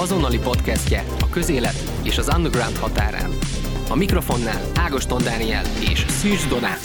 azonnali podcastje a közélet és az underground határán. A mikrofonnál Ágoston Dániel és Szűcs Donát.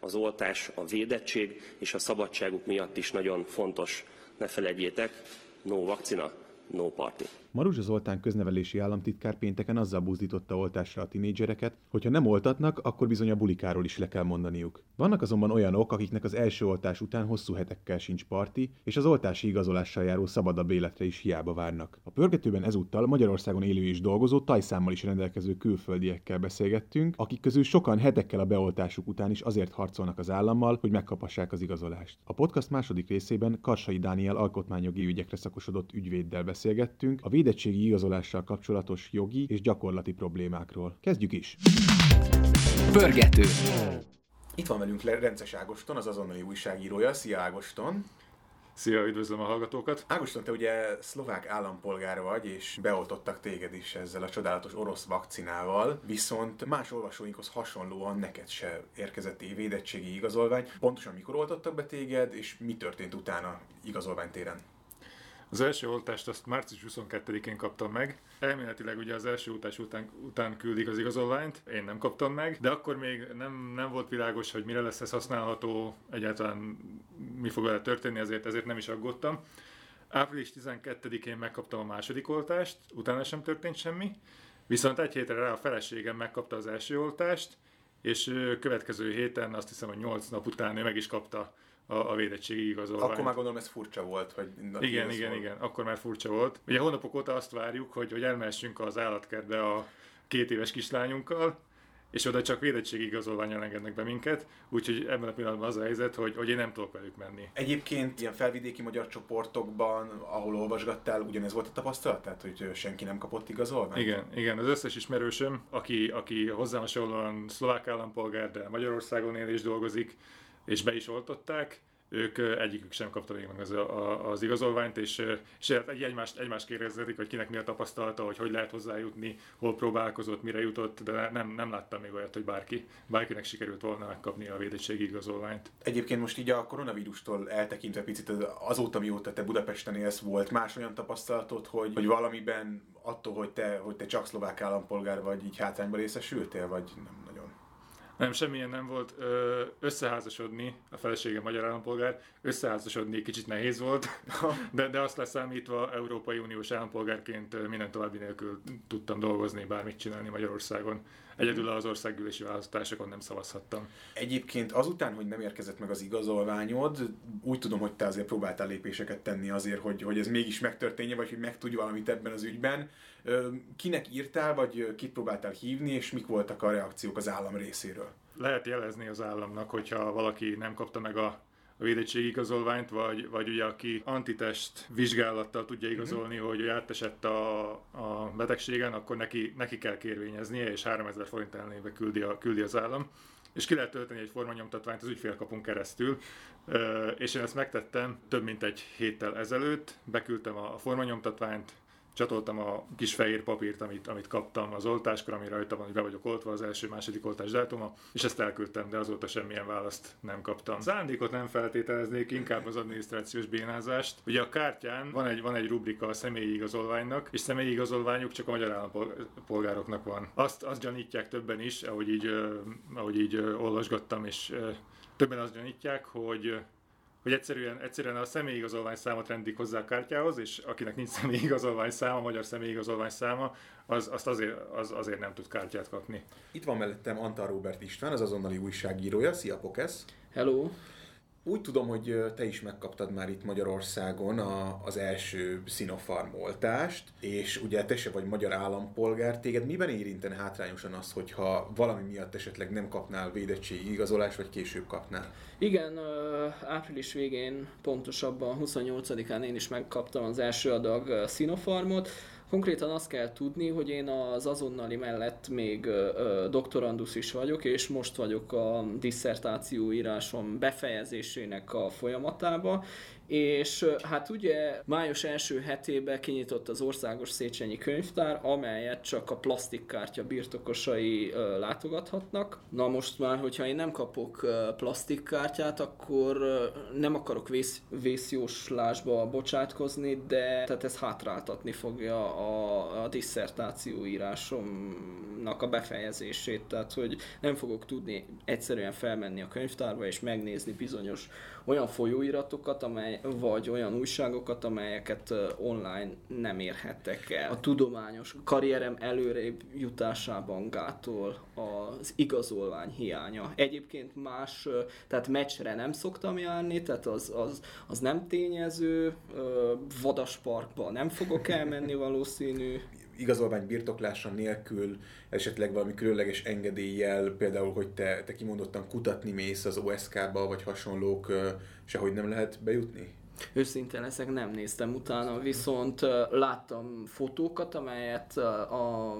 Az oltás, a védettség és a szabadságuk miatt is nagyon fontos. Ne felejtjétek, no vakcina, no party. Maruzsa Zoltán köznevelési államtitkár pénteken azzal buzdította oltásra a tinédzsereket, hogy ha nem oltatnak, akkor bizony a bulikáról is le kell mondaniuk. Vannak azonban olyanok, akiknek az első oltás után hosszú hetekkel sincs parti, és az oltási igazolással járó szabadabb életre is hiába várnak. A pörgetőben ezúttal Magyarországon élő és dolgozó tajszámmal is rendelkező külföldiekkel beszélgettünk, akik közül sokan hetekkel a beoltásuk után is azért harcolnak az állammal, hogy megkapassák az igazolást. A podcast második részében Karsai Dániel alkotmányjogi ügyekre szakosodott ügyvéddel beszélgettünk, a védettségi igazolással kapcsolatos jogi és gyakorlati problémákról. Kezdjük is! Pörgető. Itt van velünk Rences Ágoston, az azonnali újságírója. Szia Ágoston! Szia, üdvözlöm a hallgatókat! Ágoston, te ugye szlovák állampolgár vagy, és beoltottak téged is ezzel a csodálatos orosz vakcinával, viszont más olvasóinkhoz hasonlóan neked se érkezett védettségi igazolvány. Pontosan mikor oltottak be téged, és mi történt utána igazolványtéren? Az első oltást azt március 22-én kaptam meg. Elméletileg ugye az első oltás után, után küldik az igazolványt, én nem kaptam meg, de akkor még nem, nem volt világos, hogy mire lesz ez használható, egyáltalán mi fog vele történni, ezért, ezért nem is aggódtam. Április 12-én megkaptam a második oltást, utána sem történt semmi, viszont egy hétre rá a feleségem megkapta az első oltást, és következő héten, azt hiszem, hogy 8 nap után ő meg is kapta a, a védettségi igazolványt. Akkor már gondolom ez furcsa volt, hogy... Igen, igen, volt. igen, akkor már furcsa volt. Ugye hónapok óta azt várjuk, hogy, hogy elmehessünk az állatkertbe a két éves kislányunkkal, és oda csak védettségi igazolványal engednek be minket, úgyhogy ebben a pillanatban az a helyzet, hogy, hogy én nem tudok velük menni. Egyébként ilyen felvidéki magyar csoportokban, ahol olvasgattál, ugyanez volt a tapasztalat? Tehát, hogy senki nem kapott igazolványt? Igen, igen, az összes ismerősöm, aki, aki hozzám hasonlóan szlovák állampolgár, de Magyarországon él és dolgozik, és be is oltották, ők egyikük sem kapta még meg az, a, az igazolványt, és, és egymást, egymást kérdezhetik, hogy kinek mi a tapasztalata, hogy hogy lehet hozzájutni, hol próbálkozott, mire jutott, de nem, nem láttam még olyat, hogy bárki, bárkinek sikerült volna megkapni a védettségi igazolványt. Egyébként most így a koronavírustól eltekintve picit azóta, mióta te Budapesten élsz, volt más olyan tapasztalatod, hogy, hogy valamiben attól, hogy te, hogy te csak szlovák állampolgár vagy, így hátrányba részesültél, vagy nem? Nem, semmilyen nem volt. Összeházasodni, a felesége magyar állampolgár, összeházasodni kicsit nehéz volt, de, de azt leszámítva Európai Uniós állampolgárként minden további nélkül tudtam dolgozni, bármit csinálni Magyarországon. Egyedül az országgyűlési választásokon nem szavazhattam. Egyébként azután, hogy nem érkezett meg az igazolványod, úgy tudom, hogy te azért próbáltál lépéseket tenni azért, hogy, hogy ez mégis megtörténje, vagy hogy megtudj valamit ebben az ügyben. Kinek írtál, vagy kit próbáltál hívni, és mik voltak a reakciók az állam részéről? Lehet jelezni az államnak, hogyha valaki nem kapta meg a a védettségi igazolványt, vagy, vagy ugye aki antitest vizsgálattal tudja mhm. igazolni, uh-huh. hogy átesett a, a betegségen, akkor neki, neki kell kérvényeznie, és 3000 forint elnébe küldi, a, küldi az állam és ki lehet tölteni egy formanyomtatványt az ügyfélkapunk keresztül, és én ezt megtettem több mint egy héttel ezelőtt, beküldtem a formanyomtatványt, csatoltam a kis fehér papírt, amit, amit kaptam az oltáskor, ami rajta van, hogy be vagyok oltva az első-második oltás dátuma, és ezt elküldtem, de azóta semmilyen választ nem kaptam. Szándékot nem feltételeznék, inkább az adminisztrációs bénázást. Ugye a kártyán van egy, van egy rubrika a személyi igazolványnak, és személyi igazolványuk csak a magyar állampolgároknak van. Azt, azt gyanítják többen is, ahogy így, ahogy így olvasgattam, és többen azt gyanítják, hogy hogy egyszerűen, egyszerűen a személyigazolvány számot rendik hozzá a kártyához, és akinek nincs személyigazolvány száma, magyar személyigazolvány száma, az, azt azért, az azért nem tud kártyát kapni. Itt van mellettem Antal Robert István, az azonnali újságírója. Szia, Pokesz! Hello! Úgy tudom, hogy te is megkaptad már itt Magyarországon a, az első Sinopharm oltást, és ugye te se vagy magyar állampolgár, téged miben érintene hátrányosan az, hogyha valami miatt esetleg nem kapnál védettségi igazolást, vagy később kapnál? Igen, április végén, pontosabban 28-án én is megkaptam az első adag Sinopharmot, Konkrétan azt kell tudni, hogy én az azonnali mellett még doktorandus is vagyok, és most vagyok a disszertáció írásom befejezésének a folyamatába, és hát ugye május első hetében kinyitott az Országos Széchenyi Könyvtár, amelyet csak a plastikkártya birtokosai látogathatnak. Na most már, hogyha én nem kapok plastikkártyát, akkor nem akarok vész, vészjóslásba bocsátkozni, de tehát ez hátráltatni fogja a, a diszertáció írásomnak a befejezését, tehát hogy nem fogok tudni egyszerűen felmenni a könyvtárba és megnézni bizonyos olyan folyóiratokat, amely, vagy olyan újságokat, amelyeket online nem érhettek el. A tudományos karrierem előrébb jutásában gátol az igazolvány hiánya. Egyébként más, tehát meccsre nem szoktam járni, tehát az, az, az nem tényező, vadasparkba nem fogok elmenni valószínű, igazolvány birtoklása nélkül, esetleg valami különleges engedéllyel, például, hogy te, te kimondottan kutatni mész az OSK-ba, vagy hasonlók, sehogy nem lehet bejutni? Őszintén leszek, nem néztem utána, viszont láttam fotókat, amelyet a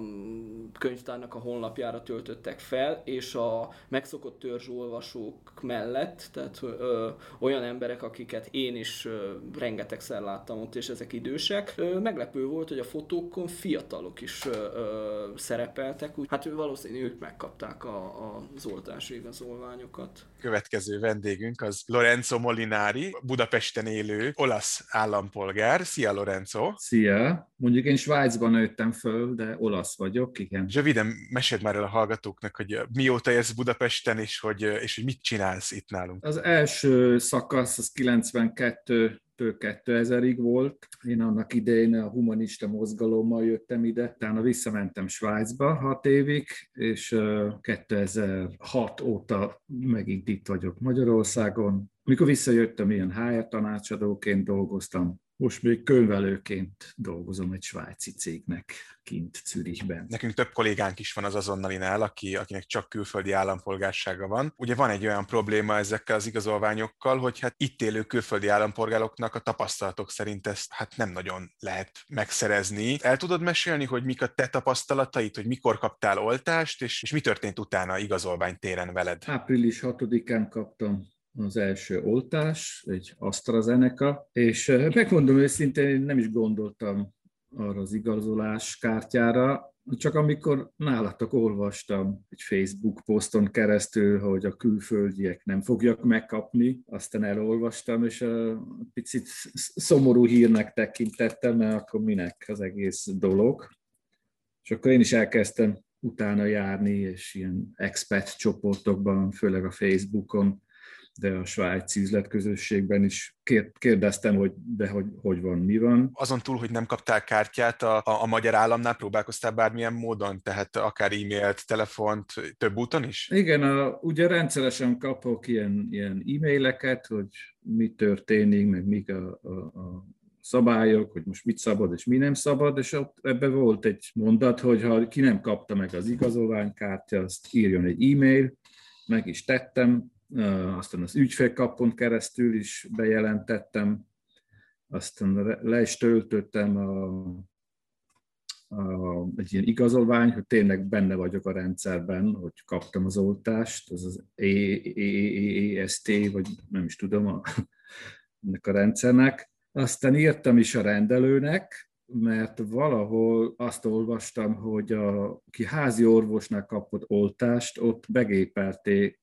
könyvtárnak a honlapjára töltöttek fel, és a megszokott törzsolvasók mellett, tehát ö, olyan emberek, akiket én is ö, rengetegszer láttam ott, és ezek idősek. Ö, meglepő volt, hogy a fotókon fiatalok is ö, ö, szerepeltek, úgy, hát valószínűleg ők megkapták a, a, az igazolványokat. Következő vendégünk az Lorenzo Molinari, Budapesten élő élő olasz állampolgár. Szia, Lorenzo! Szia! Mondjuk én Svájcban nőttem föl, de olasz vagyok, igen. Röviden meséld már el a hallgatóknak, hogy mióta érsz Budapesten, és hogy, és hogy mit csinálsz itt nálunk. Az első szakasz az 92 2000-ig volt. Én annak idején a humanista mozgalommal jöttem ide, utána visszamentem Svájcba hat évig, és 2006 óta megint itt vagyok Magyarországon. Mikor visszajöttem, ilyen HR tanácsadóként dolgoztam, most még könyvelőként dolgozom egy svájci cégnek kint Zürichben. Nekünk több kollégánk is van az azonnalinál, aki, akinek csak külföldi állampolgársága van. Ugye van egy olyan probléma ezekkel az igazolványokkal, hogy hát itt élő külföldi állampolgároknak a tapasztalatok szerint ezt hát nem nagyon lehet megszerezni. El tudod mesélni, hogy mik a te tapasztalataid, hogy mikor kaptál oltást, és, és mi történt utána igazolvány téren veled? Április 6-án kaptam az első oltás, egy AstraZeneca, és megmondom őszintén, nem is gondoltam arra az igazolás kártyára, csak amikor nálatok olvastam egy Facebook poszton keresztül, hogy a külföldiek nem fogják megkapni, aztán elolvastam, és picit szomorú hírnek tekintettem, mert akkor minek az egész dolog. És akkor én is elkezdtem utána járni, és ilyen expat csoportokban, főleg a Facebookon de a svájci üzletközösségben is kérdeztem, hogy de hogy, hogy van, mi van. Azon túl, hogy nem kaptál kártyát, a, a, a magyar államnál próbálkoztál bármilyen módon, tehát akár e-mailt, telefont, több úton is? Igen, a, ugye rendszeresen kapok ilyen, ilyen e-maileket, hogy mi történik, meg mik a, a, a szabályok, hogy most mit szabad és mi nem szabad, és ott ebbe volt egy mondat, hogy ha ki nem kapta meg az igazolványkártya, azt írjon egy e-mail, meg is tettem, aztán az ügyfélkapon keresztül is bejelentettem, aztán le is töltöttem a, a, egy ilyen igazolvány, hogy tényleg benne vagyok a rendszerben, hogy kaptam az oltást, az az EST, vagy nem is tudom, a, ennek a rendszernek. Aztán írtam is a rendelőnek, mert valahol azt olvastam, hogy a, ki házi orvosnak kapott oltást, ott begépelték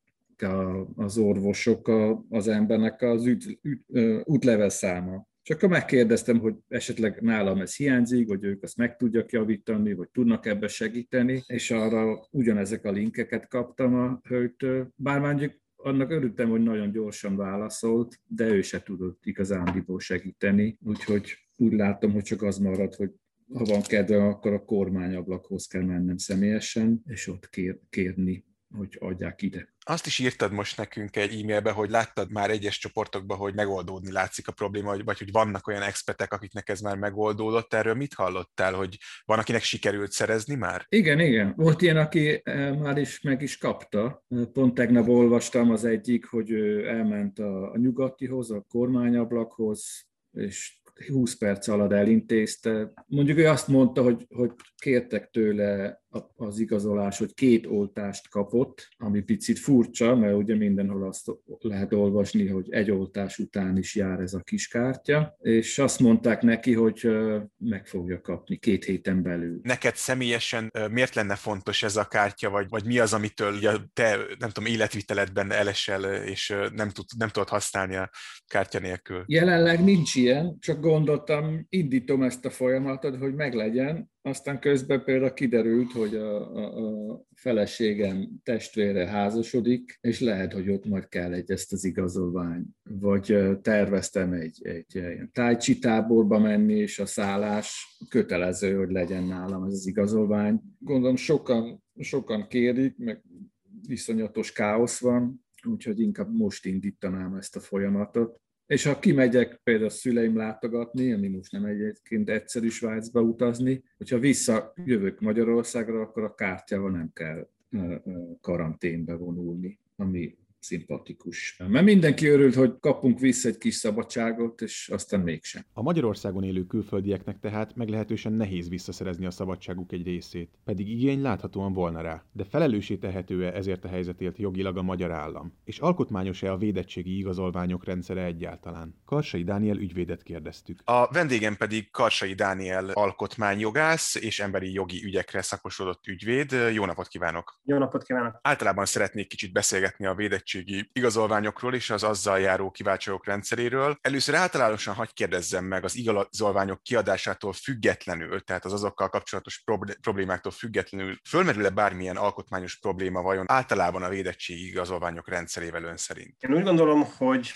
az orvosok az embernek az üt, üt, útlevel száma. És akkor megkérdeztem, hogy esetleg nálam ez hiányzik, hogy ők azt meg tudják javítani, vagy tudnak ebbe segíteni, és arra ugyanezek a linkeket kaptam a hölgytől. Bár mondjuk annak örültem, hogy nagyon gyorsan válaszolt, de ő se tudott igazándiból segíteni, úgyhogy úgy látom, hogy csak az marad, hogy ha van kedve, akkor a kormányablakhoz kell mennem személyesen, és ott kér, kérni hogy adják ide. Azt is írtad most nekünk egy e-mailbe, hogy láttad már egyes csoportokban, hogy megoldódni látszik a probléma, vagy, hogy vannak olyan expertek, akiknek ez már megoldódott. Erről mit hallottál, hogy van, akinek sikerült szerezni már? Igen, igen. Volt ilyen, aki eh, már is meg is kapta. Pont tegnap olvastam az egyik, hogy elment a, a nyugatihoz, a kormányablakhoz, és 20 perc alatt elintézte. Mondjuk ő azt mondta, hogy, hogy kértek tőle az igazolás, hogy két oltást kapott, ami picit furcsa, mert ugye mindenhol azt lehet olvasni, hogy egy oltás után is jár ez a kis kártya, és azt mondták neki, hogy meg fogja kapni két héten belül. Neked személyesen miért lenne fontos ez a kártya, vagy, vagy mi az, amitől ugye te, nem tudom, életviteledben elesel, és nem, tud, nem tudod használni a kártya nélkül? Jelenleg nincs ilyen, csak gondoltam, indítom ezt a folyamatot, hogy meglegyen, aztán közben például kiderült, hogy a, a, a feleségem testvére házasodik, és lehet, hogy ott majd kell egy ezt az igazolvány. Vagy terveztem egy, egy, egy tájcsi táborba menni, és a szállás kötelező, hogy legyen nálam ez az igazolvány. Gondolom sokan, sokan kérik, meg viszonyatos káosz van, úgyhogy inkább most indítanám ezt a folyamatot. És ha kimegyek például a szüleim látogatni, ami most nem egyébként egyszerű Svájcba utazni, hogyha visszajövök Magyarországra, akkor a kártyával nem kell karanténbe vonulni, ami szimpatikus. Mert mindenki örült, hogy kapunk vissza egy kis szabadságot, és aztán mégsem. A Magyarországon élő külföldieknek tehát meglehetősen nehéz visszaszerezni a szabadságuk egy részét, pedig igény láthatóan volna rá. De felelőssé tehető-e ezért a helyzetért jogilag a magyar állam? És alkotmányos-e a védettségi igazolványok rendszere egyáltalán? Karsai Dániel ügyvédet kérdeztük. A vendégem pedig Karsai Dániel alkotmányjogász és emberi jogi ügyekre szakosodott ügyvéd. Jó napot kívánok! Jó napot kívánok! Általában szeretnék kicsit beszélgetni a védettségi érettségi igazolványokról és az azzal járó kiváltságok rendszeréről. Először általánosan hagyj kérdezzem meg az igazolványok kiadásától függetlenül, tehát az azokkal kapcsolatos problémáktól függetlenül, fölmerül-e bármilyen alkotmányos probléma vajon általában a védettségi igazolványok rendszerével ön szerint? Én úgy gondolom, hogy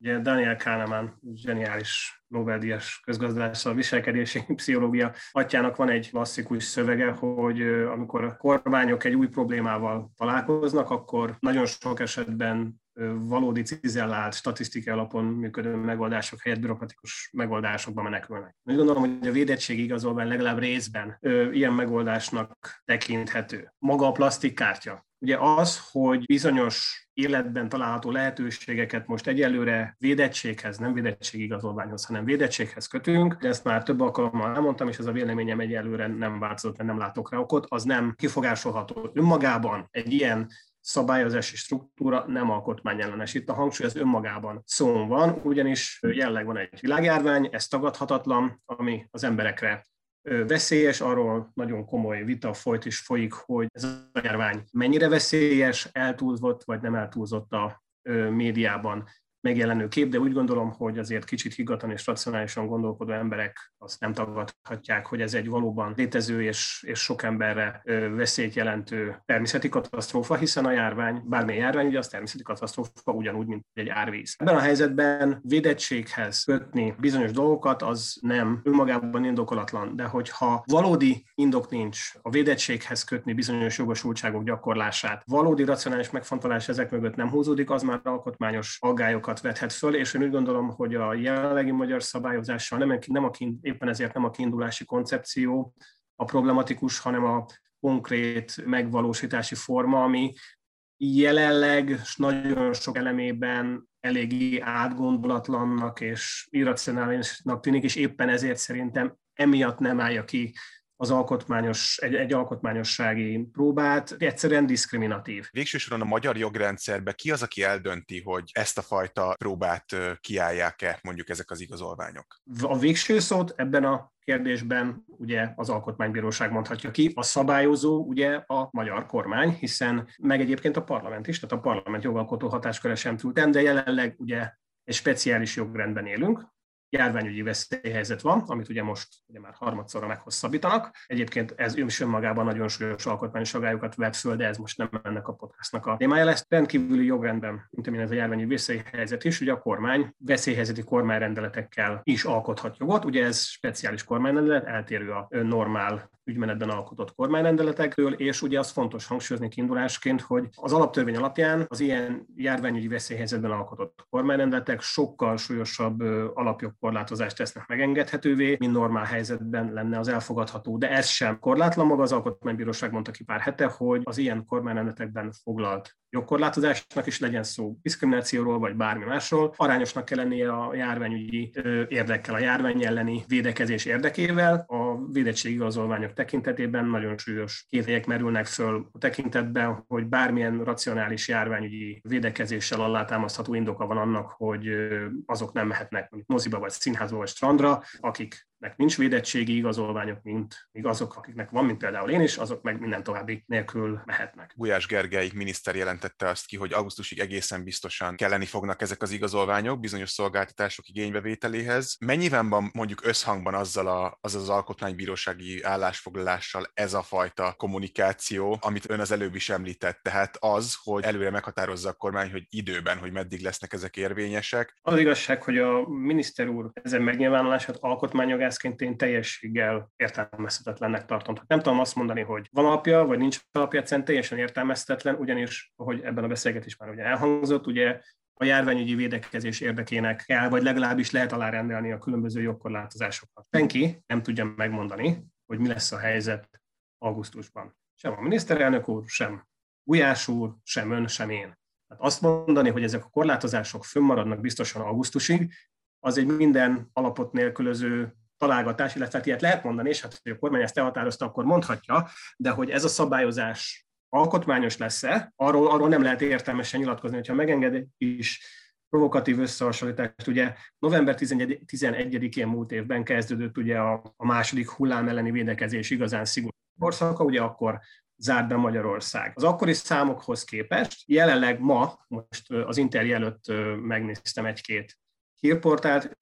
Ugye Daniel Kahneman, zseniális Nobel-díjas közgazdász, a viselkedési pszichológia atyának van egy klasszikus szövege, hogy amikor a kormányok egy új problémával találkoznak, akkor nagyon sok esetben valódi cizellált, statisztikai alapon működő megoldások helyett bürokratikus megoldásokba menekülnek. Úgy gondolom, hogy a védettség igazolvány legalább részben ö, ilyen megoldásnak tekinthető. Maga a plastikkártya. Ugye az, hogy bizonyos életben található lehetőségeket most egyelőre védettséghez, nem védettségigazolványhoz, hanem védettséghez kötünk, de ezt már több alkalommal elmondtam, és ez a véleményem egyelőre nem változott, mert nem látok rá okot, az nem kifogásolható önmagában egy ilyen szabályozási struktúra nem alkotmányellenes. Itt a hangsúly az önmagában szón van, ugyanis jelleg van egy világjárvány, ez tagadhatatlan, ami az emberekre veszélyes, arról nagyon komoly vita folyt és folyik, hogy ez a járvány mennyire veszélyes, eltúlzott vagy nem eltúlzott a médiában megjelenő kép, de úgy gondolom, hogy azért kicsit higgadtan és racionálisan gondolkodó emberek azt nem tagadhatják, hogy ez egy valóban létező és, és sok emberre veszélyt jelentő természeti katasztrófa, hiszen a járvány, bármilyen járvány, ugye az természeti katasztrófa ugyanúgy, mint egy árvíz. Ebben a helyzetben védettséghez kötni bizonyos dolgokat, az nem önmagában indokolatlan, de hogyha valódi indok nincs a védettséghez kötni bizonyos jogosultságok gyakorlását, valódi racionális megfontolás ezek mögött nem húzódik, az már alkotmányos aggályokat problémákat vethet föl, és én úgy gondolom, hogy a jelenlegi magyar szabályozással nem, nem a, éppen ezért nem a kiindulási koncepció a problematikus, hanem a konkrét megvalósítási forma, ami jelenleg nagyon sok elemében eléggé átgondolatlannak és irracionálisnak tűnik, és éppen ezért szerintem emiatt nem állja ki az alkotmányos, egy, egy alkotmányossági próbát, egyszerűen diszkriminatív. Végső soron a magyar jogrendszerben ki az, aki eldönti, hogy ezt a fajta próbát kiállják-e mondjuk ezek az igazolványok? A végső szót ebben a kérdésben ugye az alkotmánybíróság mondhatja ki, a szabályozó ugye a magyar kormány, hiszen meg egyébként a parlament is, tehát a parlament jogalkotó hatásköre sem túl de jelenleg ugye egy speciális jogrendben élünk, járványügyi veszélyhelyzet van, amit ugye most ugye már harmadszorra meghosszabbítanak. Egyébként ez is önmagában nagyon súlyos alkotmányos agályokat vet föl, de ez most nem ennek a podcastnak a témája lesz. Rendkívüli jogrendben, mint amilyen ez a járványügyi veszélyhelyzet is, ugye a kormány veszélyhelyzeti kormányrendeletekkel is alkothat jogot. Ugye ez speciális kormányrendelet, eltérő a normál ügymenetben alkotott kormányrendeletekről, és ugye az fontos hangsúlyozni kiindulásként, hogy az alaptörvény alapján az ilyen járványügyi veszélyhelyzetben alkotott kormányrendeletek sokkal súlyosabb alapjogkorlátozást tesznek megengedhetővé, mint normál helyzetben lenne az elfogadható. De ez sem korlátlan maga az Alkotmánybíróság mondta ki pár hete, hogy az ilyen kormányrendeletekben foglalt jogkorlátozásnak is legyen szó diszkriminációról vagy bármi másról, arányosnak kell lennie a járványügyi érdekkel, a járvány elleni védekezés érdekével. A a védettségigazolványok tekintetében nagyon súlyos kételyek merülnek föl a tekintetben, hogy bármilyen racionális járványügyi védekezéssel alátámasztható indoka van annak, hogy azok nem mehetnek mondjuk moziba, vagy színházba, vagy strandra, akik akiknek nincs védettségi igazolványok, mint míg azok, akiknek van, mint például én is, azok meg minden további nélkül mehetnek. Gulyás Gergely miniszter jelentette azt ki, hogy augusztusig egészen biztosan kelleni fognak ezek az igazolványok bizonyos szolgáltatások igénybevételéhez. Mennyiben van mondjuk összhangban azzal a, az az alkotmánybírósági állásfoglalással ez a fajta kommunikáció, amit ön az előbb is említett, tehát az, hogy előre meghatározza a kormány, hogy időben, hogy meddig lesznek ezek érvényesek. Az igazság, hogy a miniszter úr ezen megnyilvánulását alkotmányjog jogászként én teljességgel értelmezhetetlennek tartom. Tehát nem tudom azt mondani, hogy van alapja, vagy nincs alapja, egyszerűen teljesen értelmezhetetlen, ugyanis, ahogy ebben a beszélgetésben már ugye elhangzott, ugye a járványügyi védekezés érdekének kell, vagy legalábbis lehet alárendelni a különböző jogkorlátozásokat. Senki nem tudja megmondani, hogy mi lesz a helyzet augusztusban. Sem a miniszterelnök úr, sem Gulyás úr, sem ön, sem én. Tehát azt mondani, hogy ezek a korlátozások fönnmaradnak biztosan augusztusig, az egy minden alapot nélkülöző találgatás, illetve hát ilyet lehet mondani, és hát, hogy a kormány ezt elhatározta, akkor mondhatja, de hogy ez a szabályozás alkotmányos lesz-e, arról, arról nem lehet értelmesen nyilatkozni, hogyha megenged is provokatív összehasonlítást. Ugye november 11-én múlt évben kezdődött ugye a, a második hullám elleni védekezés igazán szigorú korszaka, ugye akkor zárt be Magyarország. Az akkori számokhoz képest jelenleg ma, most az interjú előtt megnéztem egy-két hírportált,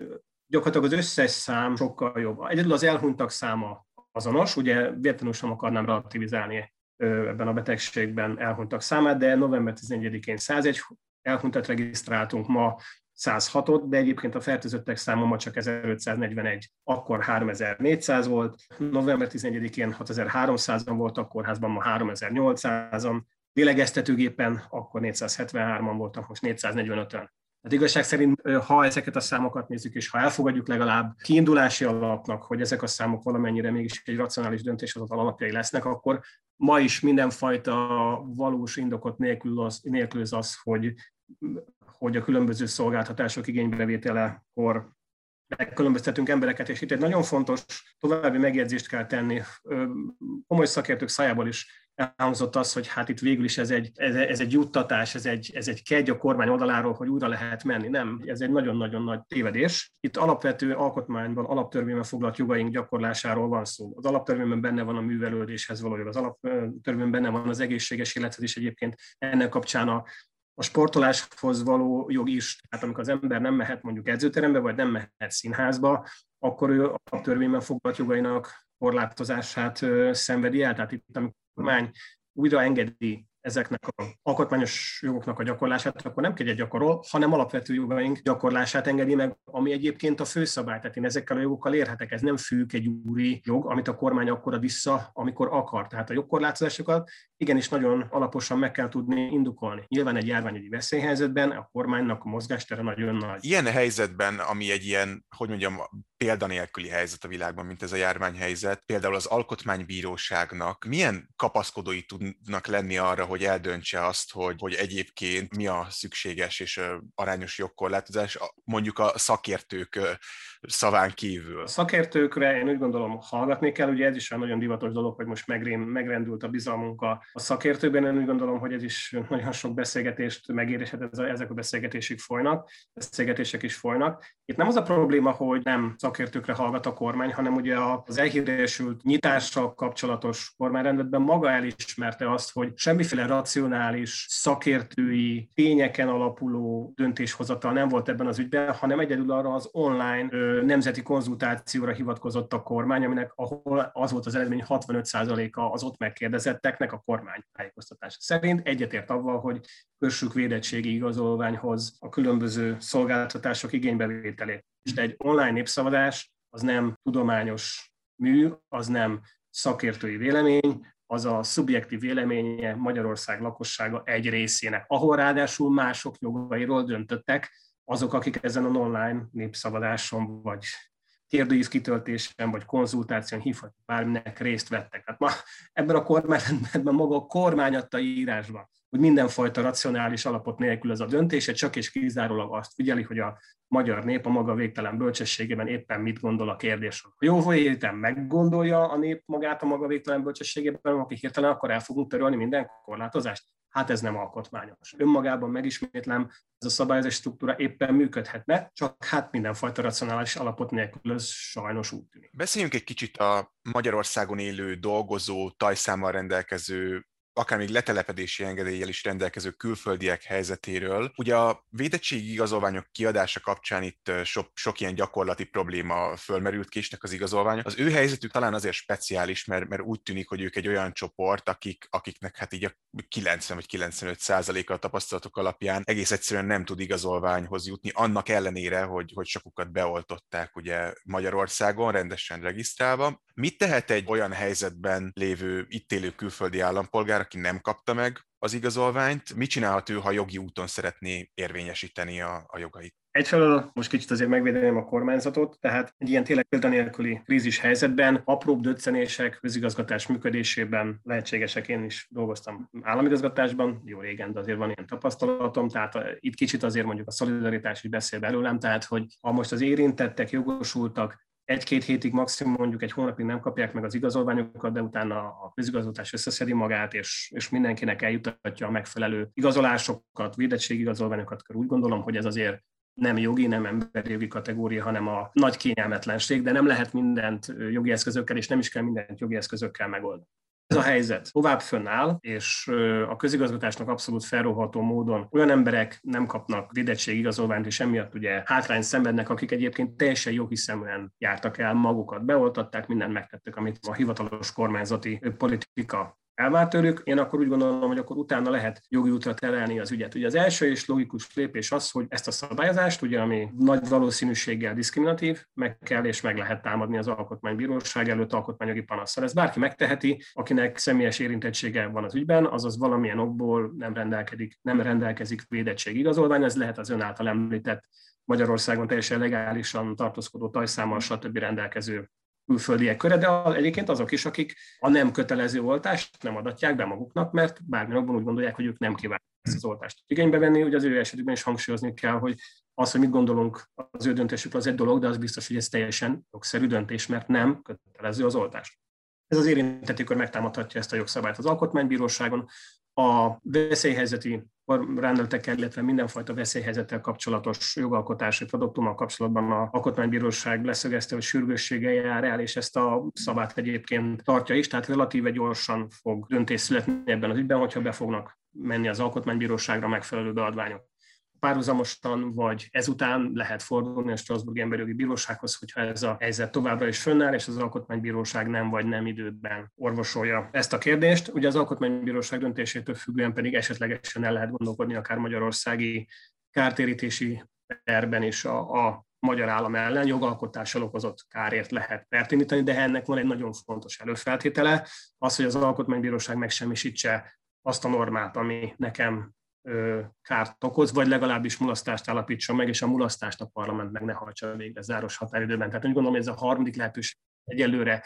gyakorlatilag az összes szám sokkal jobb. Egyedül az elhunytak száma azonos, ugye véletlenül sem akarnám relativizálni ebben a betegségben elhunytak számát, de november 11-én 101 elhunytat regisztráltunk, ma 106-ot, de egyébként a fertőzöttek száma ma csak 1541, akkor 3400 volt, november 11-én 6300-an voltak kórházban, ma 3800-an, lélegeztetőgépen akkor 473-an voltak, most 445-ön. Hát igazság szerint, ha ezeket a számokat nézzük, és ha elfogadjuk legalább kiindulási alapnak, hogy ezek a számok valamennyire mégis egy racionális döntéshozatal alapjai lesznek, akkor ma is mindenfajta valós indokot nélkül az, nélkülöz az, hogy, hogy a különböző szolgáltatások igénybevételekor megkülönböztetünk embereket, és itt egy nagyon fontos további megjegyzést kell tenni. Komoly szakértők szájából is elhangzott az, hogy hát itt végül is ez egy, ez, ez egy juttatás, ez egy, ez egy kegy a kormány oldaláról, hogy újra lehet menni. Nem, ez egy nagyon-nagyon nagy tévedés. Itt alapvető alkotmányban, alaptörvényben foglalt jogaink gyakorlásáról van szó. Az alaptörvényben benne van a művelődéshez való az alaptörvényben benne van az egészséges élethez is egyébként ennek kapcsán a, a sportoláshoz való jog is, tehát amikor az ember nem mehet mondjuk edzőterembe, vagy nem mehet színházba, akkor ő a törvényben foglalt jogainak korlátozását szenvedi el. Tehát itt, amikor kormány újra engedi ezeknek a alkotmányos jogoknak a gyakorlását, akkor nem kegyet gyakorol, hanem alapvető jogaink gyakorlását engedi meg, ami egyébként a főszabály. Tehát én ezekkel a jogokkal érhetek, ez nem függ egy úri jog, amit a kormány akkor ad vissza, amikor akar. Tehát a jogkorlátozásokat igenis nagyon alaposan meg kell tudni indokolni. Nyilván egy járványügyi veszélyhelyzetben a kormánynak a mozgástere nagyon nagy. Ilyen helyzetben, ami egy ilyen, hogy mondjam, példanélküli helyzet a világban, mint ez a járványhelyzet, például az alkotmánybíróságnak milyen kapaszkodói tudnak lenni arra, hogy eldöntse azt, hogy, hogy egyébként mi a szükséges és arányos jogkorlátozás, mondjuk a szakértők szaván kívül. A szakértőkre én úgy gondolom hallgatni kell, ugye ez is egy nagyon divatos dolog, hogy most megrendült a bizalmunk a, szakértőkben, én úgy gondolom, hogy ez is nagyon sok beszélgetést megér, és hát ez a, ezek a beszélgetések folynak, beszélgetések is folynak. Itt nem az a probléma, hogy nem szakértőkre hallgat a kormány, hanem ugye az elhíresült nyitással kapcsolatos kormányrendetben maga elismerte azt, hogy semmiféle racionális, szakértői, tényeken alapuló döntéshozatal nem volt ebben az ügyben, hanem egyedül arra az online nemzeti konzultációra hivatkozott a kormány, aminek ahol az volt az eredmény 65%-a az ott megkérdezetteknek a kormány tájékoztatása szerint egyetért avval, hogy kössük védettségi igazolványhoz a különböző szolgáltatások igénybevételét. És egy online népszavazás az nem tudományos mű, az nem szakértői vélemény, az a szubjektív véleménye Magyarország lakossága egy részének, ahol ráadásul mások jogairól döntöttek, azok, akik ezen a online népszavazáson vagy kérdőív kitöltésen vagy konzultáción hívhatjuk bárminek részt vettek. Hát ma ebben a kormányban maga a kormány adta írásban, hogy mindenfajta racionális alapot nélkül ez a döntése, csak és kizárólag azt figyeli, hogy a magyar nép a maga végtelen bölcsességében éppen mit gondol a kérdésről. Jó értem, meggondolja a nép magát a maga végtelen bölcsességében, aki hirtelen akkor el fogunk törölni minden korlátozást. Hát ez nem alkotmányos. Önmagában megismétlem, ez a szabályozás struktúra éppen működhetne, csak hát mindenfajta racionális alapot nélkül ez sajnos úgy tűnik. Beszéljünk egy kicsit a Magyarországon élő, dolgozó, tajszámmal rendelkező akár még letelepedési engedéllyel is rendelkező külföldiek helyzetéről. Ugye a védettségi igazolványok kiadása kapcsán itt sok, sok ilyen gyakorlati probléma fölmerült késnek az igazolványok. Az ő helyzetük talán azért speciális, mert, mert úgy tűnik, hogy ők egy olyan csoport, akik, akiknek hát így a 90 vagy 95 százaléka a tapasztalatok alapján egész egyszerűen nem tud igazolványhoz jutni, annak ellenére, hogy, hogy sokukat beoltották ugye Magyarországon, rendesen regisztrálva. Mit tehet egy olyan helyzetben lévő itt élő külföldi állampolgár, aki nem kapta meg az igazolványt, mit csinálhat ő, ha jogi úton szeretné érvényesíteni a, a jogait? Egyfelől most kicsit azért megvédeném a kormányzatot, tehát egy ilyen tényleg példanélküli krízis helyzetben apróbb döccenések közigazgatás működésében lehetségesek. Én is dolgoztam államigazgatásban, jó régen, de azért van ilyen tapasztalatom, tehát itt kicsit azért mondjuk a szolidaritás is beszél belőlem, tehát hogy ha most az érintettek, jogosultak egy-két hétig, maximum mondjuk egy hónapig nem kapják meg az igazolványokat, de utána a közigazgatás összeszedi magát, és, és mindenkinek eljutatja a megfelelő igazolásokat, védettségigazolványokat, akkor úgy gondolom, hogy ez azért nem jogi, nem emberi jogi kategória, hanem a nagy kényelmetlenség, de nem lehet mindent jogi eszközökkel, és nem is kell mindent jogi eszközökkel megoldani. Ez a helyzet tovább fönnáll, és a közigazgatásnak abszolút felróható módon olyan emberek nem kapnak védettségigazolványt, és emiatt ugye hátrány szenvednek, akik egyébként teljesen jó hiszeműen jártak el, magukat beoltatták, mindent megtettek, amit a hivatalos kormányzati politika elvált tőlük, én akkor úgy gondolom, hogy akkor utána lehet jogi útra terelni az ügyet. Ugye az első és logikus lépés az, hogy ezt a szabályozást, ugye, ami nagy valószínűséggel diszkriminatív, meg kell és meg lehet támadni az alkotmánybíróság előtt alkotmányjogi panasszal. Ez bárki megteheti, akinek személyes érintettsége van az ügyben, azaz valamilyen okból nem, rendelkezik, nem rendelkezik védettségigazolvány, ez lehet az ön által említett Magyarországon teljesen legálisan tartózkodó tajszámmal, stb. rendelkező külföldiek köre, de egyébként azok is, akik a nem kötelező oltást nem adatják be maguknak, mert bármilyen úgy gondolják, hogy ők nem kívánják ezt az oltást igénybe venni. Ugye az ő esetükben is hangsúlyozni kell, hogy az, hogy mit gondolunk az ő döntésükről, az egy dolog, de az biztos, hogy ez teljesen jogszerű döntés, mert nem kötelező az oltást. Ez az érintetőkör megtámadhatja ezt a jogszabályt az alkotmánybíróságon. A veszélyhelyzeti rendeltekkel, illetve mindenfajta veszélyhelyzettel kapcsolatos jogalkotási produktummal kapcsolatban a Alkotmánybíróság leszögezte, hogy sürgősséggel jár el, és ezt a szabát egyébként tartja is, tehát relatíve gyorsan fog döntés születni ebben az ügyben, hogyha be fognak menni az Alkotmánybíróságra megfelelő beadványok párhuzamosan, vagy ezután lehet fordulni a Strasbourg Emberjogi Bírósághoz, hogyha ez a helyzet továbbra is fönnáll, és az Alkotmánybíróság nem vagy nem időben orvosolja ezt a kérdést. Ugye az Alkotmánybíróság döntésétől függően pedig esetlegesen el lehet gondolkodni akár magyarországi kártérítési perben is a, a magyar állam ellen jogalkotással okozott kárért lehet pertinítani, de ennek van egy nagyon fontos előfeltétele, az, hogy az Alkotmánybíróság megsemmisítse azt a normát, ami nekem kárt okoz, vagy legalábbis mulasztást állapítson meg, és a mulasztást a parlament meg ne hajtsa végre záros határidőben. Tehát úgy gondolom, hogy ez a harmadik lehetőség egyelőre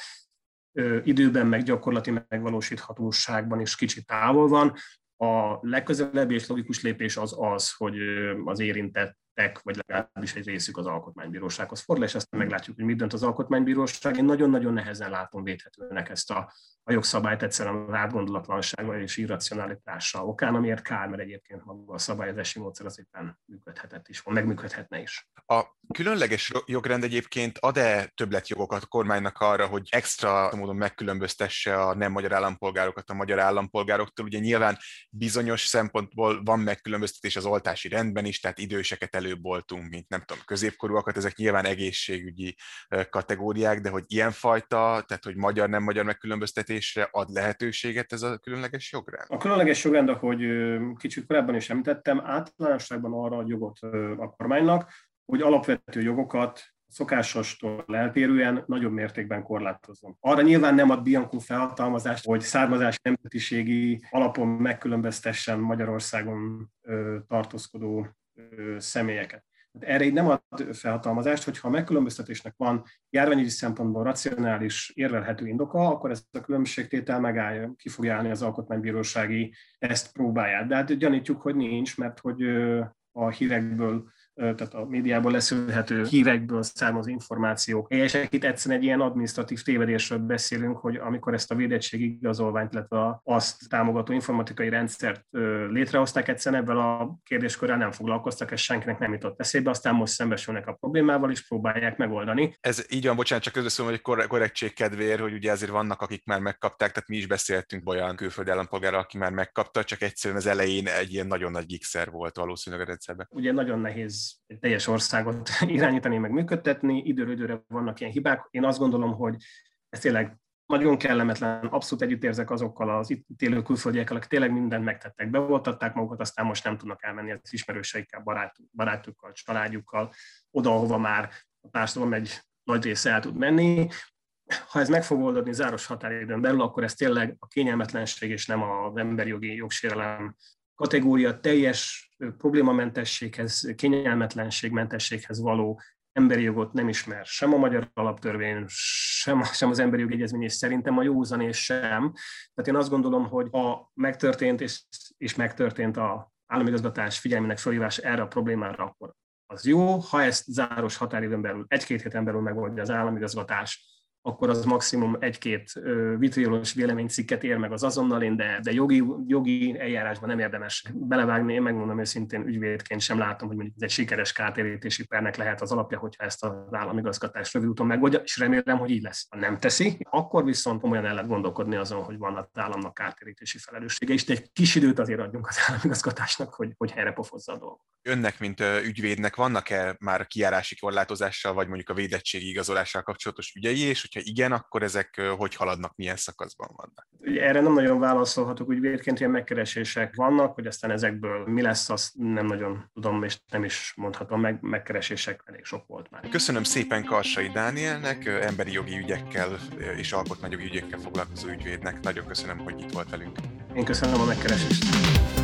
időben, meg gyakorlati megvalósíthatóságban is kicsit távol van. A legközelebbi és logikus lépés az az, hogy az érintett tek, vagy legalábbis egy részük az alkotmánybírósághoz fordul, és aztán meglátjuk, hogy mit dönt az alkotmánybíróság. Én nagyon-nagyon nehezen látom védhetőnek ezt a, a jogszabályt egyszerűen az átgondolatlansága és irracionalitása okán, amiért kár, mert egyébként maga a szabályozási módszer az éppen működhetett is, megműködhetne is. A különleges jogrend egyébként ad-e többletjogokat a kormánynak arra, hogy extra módon megkülönböztesse a nem magyar állampolgárokat a magyar állampolgároktól? Ugye nyilván bizonyos szempontból van megkülönböztetés az oltási rendben is, tehát időseket előbb voltunk, mint nem tudom, középkorúakat, ezek nyilván egészségügyi kategóriák, de hogy ilyenfajta, tehát hogy magyar-nem magyar megkülönböztetésre ad lehetőséget ez a különleges jogrend? A különleges jogrend, ahogy kicsit korábban is említettem, általánosságban arra a jogot a kormánynak, hogy alapvető jogokat szokásostól eltérően nagyobb mértékben korlátozom. Arra nyilván nem ad Bianco felhatalmazást, hogy származás nemzetiségi alapon megkülönböztessen Magyarországon ö, tartózkodó ö, személyeket. Erre így nem ad felhatalmazást, hogyha a megkülönböztetésnek van járványügyi szempontból racionális, érvelhető indoka, akkor ez a különbségtétel megállja, ki fogja állni az alkotmánybírósági ezt próbáját. De hát gyanítjuk, hogy nincs, mert hogy a hírekből tehát a médiából leszűrhető hírekből származó információk helyesek. Itt egyszerűen egy ilyen administratív tévedésről beszélünk, hogy amikor ezt a védettségi igazolványt, illetve azt támogató informatikai rendszert létrehozták, egyszerűen ebben a kérdéskörrel nem foglalkoztak, ez senkinek nem jutott eszébe, aztán most szembesülnek a problémával, és próbálják megoldani. Ez így van, bocsánat, csak közbeszólom, hogy korrektség kedvéért, hogy ugye azért vannak, akik már megkapták, tehát mi is beszéltünk olyan külföldi állampolgára, aki már megkapta, csak egyszerűen az elején egy ilyen nagyon nagy gigszer volt valószínűleg a rendszerben. Ugye nagyon nehéz egy teljes országot irányítani, meg működtetni, időről időre vannak ilyen hibák. Én azt gondolom, hogy ez tényleg nagyon kellemetlen, abszolút együtt érzek azokkal az itt élő külföldiekkel, akik tényleg mindent megtettek, bevoltatták magukat, aztán most nem tudnak elmenni az ismerőseikkel, barátuk, barátukkal, családjukkal, oda, ahova már a társadalom egy nagy része el tud menni. Ha ez meg fog oldani záros határidőn belül, akkor ez tényleg a kényelmetlenség és nem az emberi jogi jogsérelem kategória teljes problémamentességhez, kényelmetlenségmentességhez való emberi jogot nem ismer sem a magyar alaptörvény, sem, sem az emberi jogi egyezmény, és szerintem a józan és sem. Tehát én azt gondolom, hogy a megtörtént és, és megtörtént a államigazgatás figyelmének felhívás erre a problémára, akkor az jó. Ha ezt záros határidőn belül, egy-két héten belül megoldja az államigazgatás, akkor az maximum egy-két vitriolos véleménycikket ér meg az azonnal, de, de jogi, jogi eljárásban nem érdemes belevágni. Én megmondom őszintén, ügyvédként sem látom, hogy mondjuk ez egy sikeres kártérítési pernek lehet az alapja, hogyha ezt az államigazgatás rövid úton megoldja, és remélem, hogy így lesz. Ha nem teszi, akkor viszont komolyan el lehet gondolkodni azon, hogy van az államnak kártérítési felelőssége, és egy kis időt azért adjunk az államigazgatásnak, hogy, hogy helyre pofozza a dolgot. Önnek, mint ügyvédnek vannak-e már kiárási korlátozással, vagy mondjuk a védettségi igazolással kapcsolatos ügyei, és hogyha igen, akkor ezek hogy haladnak, milyen szakaszban vannak? Erre nem nagyon válaszolhatok, úgy védként ilyen megkeresések vannak, hogy aztán ezekből mi lesz, azt nem nagyon tudom, és nem is mondhatom meg, megkeresések elég sok volt már. Köszönöm szépen Karsai Dánielnek, emberi jogi ügyekkel és alkotmányjogi ügyekkel foglalkozó ügyvédnek. Nagyon köszönöm, hogy itt volt velünk. Én köszönöm a megkeresést.